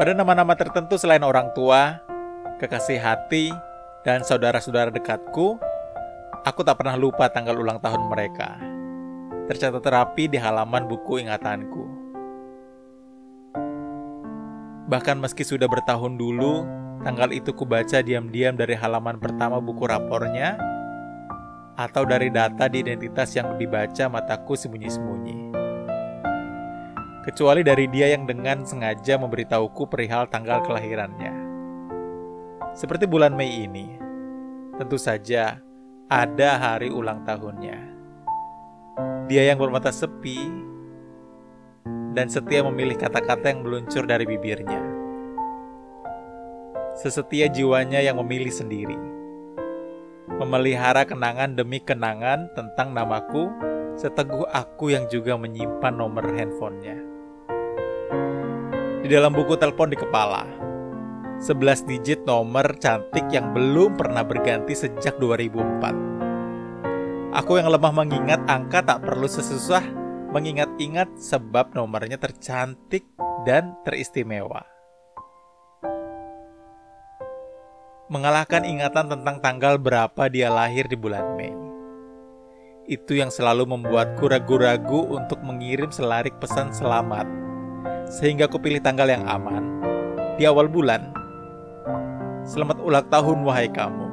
Pada nama-nama tertentu selain orang tua, kekasih hati, dan saudara-saudara dekatku, aku tak pernah lupa tanggal ulang tahun mereka. Tercatat rapi di halaman buku ingatanku. Bahkan meski sudah bertahun dulu, tanggal itu kubaca diam-diam dari halaman pertama buku rapornya, atau dari data di identitas yang dibaca mataku sembunyi-sembunyi. Kecuali dari dia yang dengan sengaja memberitahuku perihal tanggal kelahirannya. Seperti bulan Mei ini, tentu saja ada hari ulang tahunnya. Dia yang bermata sepi dan setia memilih kata-kata yang meluncur dari bibirnya. Sesetia jiwanya yang memilih sendiri. Memelihara kenangan demi kenangan tentang namaku, seteguh aku yang juga menyimpan nomor handphonenya. Di dalam buku telepon di kepala, 11 digit nomor cantik yang belum pernah berganti sejak 2004. Aku yang lemah mengingat angka tak perlu sesusah mengingat-ingat sebab nomornya tercantik dan teristimewa. Mengalahkan ingatan tentang tanggal berapa dia lahir di bulan Mei. Itu yang selalu membuatku ragu-ragu untuk mengirim selarik pesan selamat. Sehingga aku pilih tanggal yang aman di awal bulan. Selamat ulang tahun wahai kamu.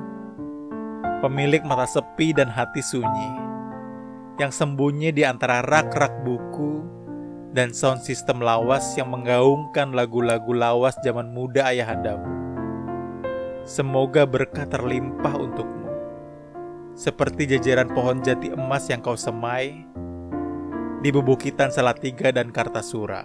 Pemilik mata sepi dan hati sunyi Yang sembunyi di antara rak-rak buku Dan sound system lawas yang menggaungkan lagu-lagu lawas zaman muda ayahandamu. Semoga berkah terlimpah untukmu Seperti jajaran pohon jati emas yang kau semai Di bebukitan Salatiga dan Kartasura